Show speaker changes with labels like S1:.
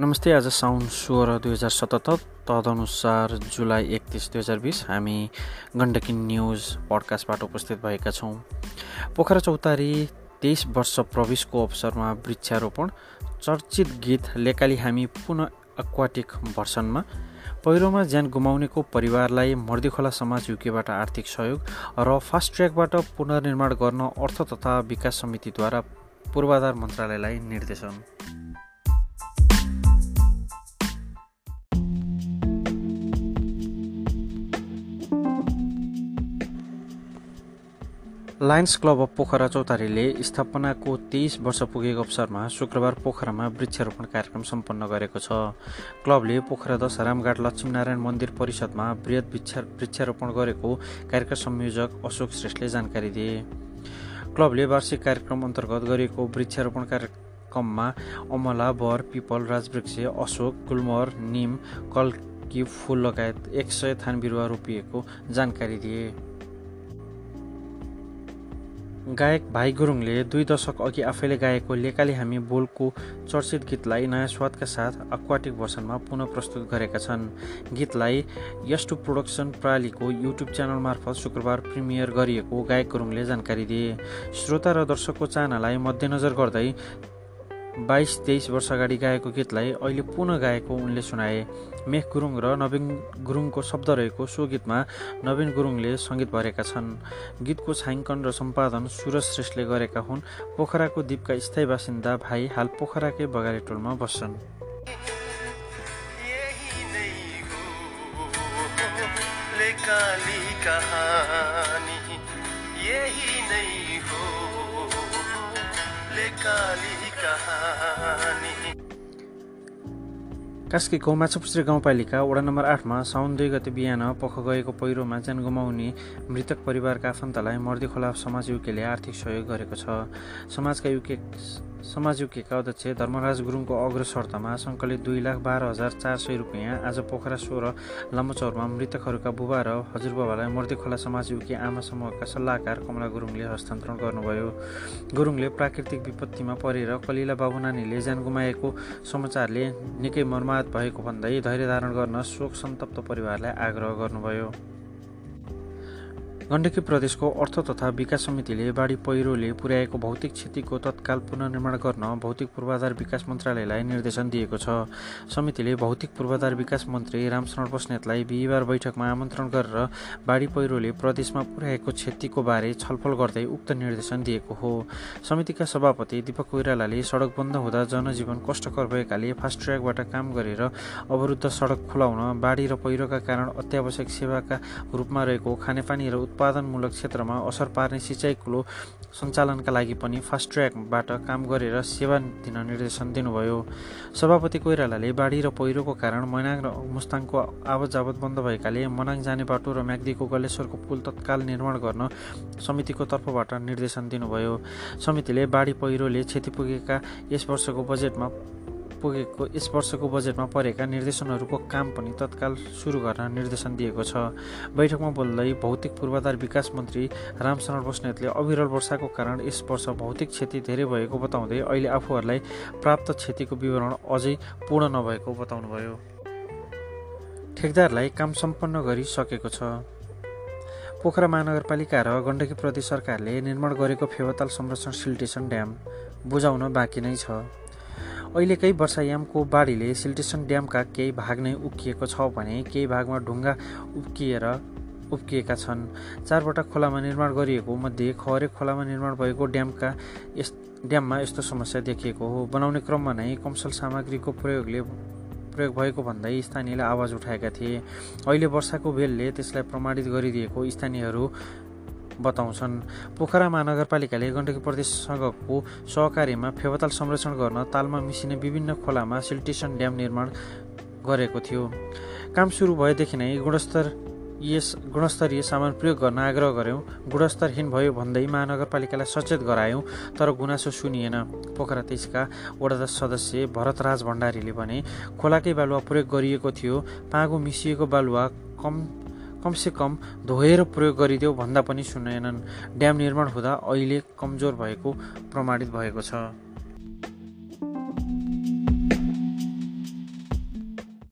S1: नमस्ते आज साउन सोह्र दुई हजार सतहत्तर तदनुसार जुलाई एकतिस दुई हजार बिस हामी गण्डकी न्युज पडकास्टबाट उपस्थित भएका छौँ। पोखरा चौतारी तेइस वर्ष प्रवेशको अवसरमा वृक्षारोपण चर्चित गीत लेकाली हामी पुनः एक्वाटिक भर्सनमा पहिरोमा ज्यान गुमाउनेको परिवारलाई मर्दीखोला समाज युकेबाट आर्थिक सहयोग र फास्ट ट्र्याकबाट पुनर्निर्माण गर्न अर्थ तथा विकास समितिद्वारा पूर्वाधार मन्त्रालयलाई निर्देशन। लायन्स क्लब अफ पोखरा चौतारीले स्थापनाको तेइस वर्ष पुगेको अवसरमा शुक्रबार पोखरामा वृक्षारोपण कार्यक्रम सम्पन्न गरेको छ। क्लबले पोखरा दश रामघाट लक्ष्मीनारायण मन्दिर परिषदमा वृहत वृक्षा वृक्षारोपण गरेको कार्यक्रम संयोजक अशोक श्रेष्ठले जानकारी दिए। क्लबले वार्षिक कार्यक्रम अन्तर्गत गरेको वृक्षारोपण कार्यक्रममा अमला बर पिपल राजवृक्ष अशोक गुलमर निम कल्की फुल लगायत एक सय थान बिरुवा रोपिएको जानकारी दिए। गायक भाइ गुरुङले दुई दशक अघि आफैले गाएको लेकाले हामी बोलको चर्चित गीतलाई नयाँ स्वादका साथ अक्वाटिक भर्सनमा पुनः प्रस्तुत गरेका छन्। गीतलाई यस्टु प्रोडक्सन प्रणालीको युट्युब च्यानल मार्फत शुक्रबार प्रिमियर गरिएको गायक गुरुङले जानकारी दिए। श्रोता र दर्शकको चाहनालाई मध्यनजर गर्दै बाइस तेइस वर्ष अगाडि गाएको गीतलाई अहिले पुनः गाएको उनले सुनाए। मेघ गुरुङ र नवीन गुरुङको शब्द रहेको सो गीतमा नवीन गुरुङले सङ्गीत भरेका छन्। गीतको छायाङ्कन र सम्पादन सुरज श्रेष्ठले गरेका हुन्। पोखराको द्वीपका स्थायी बासिन्दा भाइ हाल पोखराकै बगाले टोलमा बस्छन्। यही कास्कीको माछापुछ्रे गाउँपालिका वडा नम्बर आठमा साउन दुई गते बिहान पख गएको पहिरोमा ज्यान गुमाउने मृतक परिवारका आफन्तलाई मर्दी खोला समाज युकेले आर्थिक सहयोग गरेको छ। समाजका युके समाज युकेका अध्यक्ष धर्मराज गुरुङको अग्रसर्तमा सङ्कलित दुई लाख बाह्र हजार चार सय रुपियाँ आज पोखरा सोह्र लामोचौरमा मृतकहरूका बुबा र हजुरबाबालाई मर्देखोला समाज युके आमा समूहका सल्लाहकार कमला गुरुङले हस्तान्तरण गर्नुभयो। गुरुङले प्राकृतिक विपत्तिमा परेर कलिला बाबु नानीले ज्यान गुमाएको समाचारले निकै मर्माहत भएको भन्दै धैर्य धारण गर्न शोक सन्तप्त परिवारलाई आग्रह गर्नुभयो। गण्डकी प्रदेशको अर्थ तथा विकास समितिले बाढी पहिरोले पुर्याएको भौतिक क्षतिको तत्काल पुनर्निर्माण गर्न भौतिक पूर्वाधार विकास मन्त्रालयलाई निर्देशन दिएको छ। समितिले भौतिक पूर्वाधार विकास मन्त्री रामशरण बस्नेतलाई बिहिबार बैठकमा आमन्त्रण गरेर बाढी पहिरोले प्रदेशमा पुर्याएको क्षतिको बारे छलफल गर्दै उक्त निर्देशन दिएको हो। समितिका सभापति दीपक कोइरालाले सडक बन्द हुँदा जनजीवन कष्टकर भएकाले फास्ट ट्र्याकबाट काम गरेर अवरुद्ध सडक खुलाउन बाढी र पहिरोका कारण अत्यावश्यक सेवाका रूपमा रहेको खानेपानी र उत्पादनमूलक क्षेत्रमा असर पार्ने सिँचाइ कुलो सञ्चालनका लागि पनि फास्ट ट्र्याकबाट काम गरेर सेवा दिन निर्देशन दिनुभयो। सभापति कोइरालाले बाढी र पहिरोको कारण मैनाङ र मुस्ताङको आवत जावत बन्द भएकाले मनाङ जाने बाटो र म्याग्दीको गलेश्वरको पुल तत्काल निर्माण गर्न समितिको तर्फबाट निर्देशन दिनुभयो। समितिले बाढी पहिरोले क्षति पुगेका यस वर्षको बजेटमा पुगेको यस वर्षको बजेटमा परेका निर्देशनहरूको काम पनि तत्काल सुरु गर्न निर्देशन दिएको छ। बैठकमा बोल्दै भौतिक पूर्वाधार विकास मन्त्री रामशरण बस्नेतले अविरल वर्षाको कारण यस वर्ष भौतिक क्षति धेरै भएको बताउँदै अहिले आफूहरूलाई प्राप्त क्षतिको विवरण अझै पूर्ण नभएको बताउनुभयो। ठेकदारलाई काम सम्पन्न गरिसकेको छ। पोखरा महानगरपालिका र गण्डकी प्रदेश सरकारले निर्माण गरेको फेवाताल संरक्षण सिल्टेसन ड्याम बुझाउन बाँकी नै छ। अहिलेकै वर्षायामको बाढीले सिल्टेसन ड्यामका केही भाग नै उक्किएको छ भने केही भागमा ढुङ्गा उक्किएर उब्किएका छन्। चारवटा खोलामा निर्माण गरिएको मध्ये खरे खोलामा निर्माण भएको ड्यामका यस ड्याममा यस्तो समस्या देखिएको हो। बनाउने क्रममा नै कमसल सामग्रीको प्रयोगले प्रयोग भएको भन्दै स्थानीयले आवाज उठाएका थिए। अहिले वर्षाको बेलले त्यसलाई प्रमाणित गरिदिएको स्थानीयहरू बताउँछन्। पोखरा महानगरपालिकाले गण्डकी प्रदेशसँगको सहकार्यमा फेवाताल संरक्षण गर्न तालमा मिसिने विभिन्न खोलामा सिल्टेसन ड्याम निर्माण गरेको थियो। काम सुरु भएदेखि नै गुणस्तर यस गुणस्तरीय सामान प्रयोग गर्न आग्रह गऱ्यौँ गुणस्तरहीन भयो भन्दै महानगरपालिकालाई सचेत गरायौँ तर गुनासो सुनिएन। पोखरा तेइसका वडा सदस्य भरतराज भण्डारीले भने खोलाकै बालुवा प्रयोग गरिएको थियो। पागो मिसिएको बालुवा कम कमसे कम धोएर प्रयोग गरिदेऊ भन्दा पनि सुनेनन्। ड्याम निर्माण हुँदा अहिले कमजोर भएको प्रमाणित भएको छ।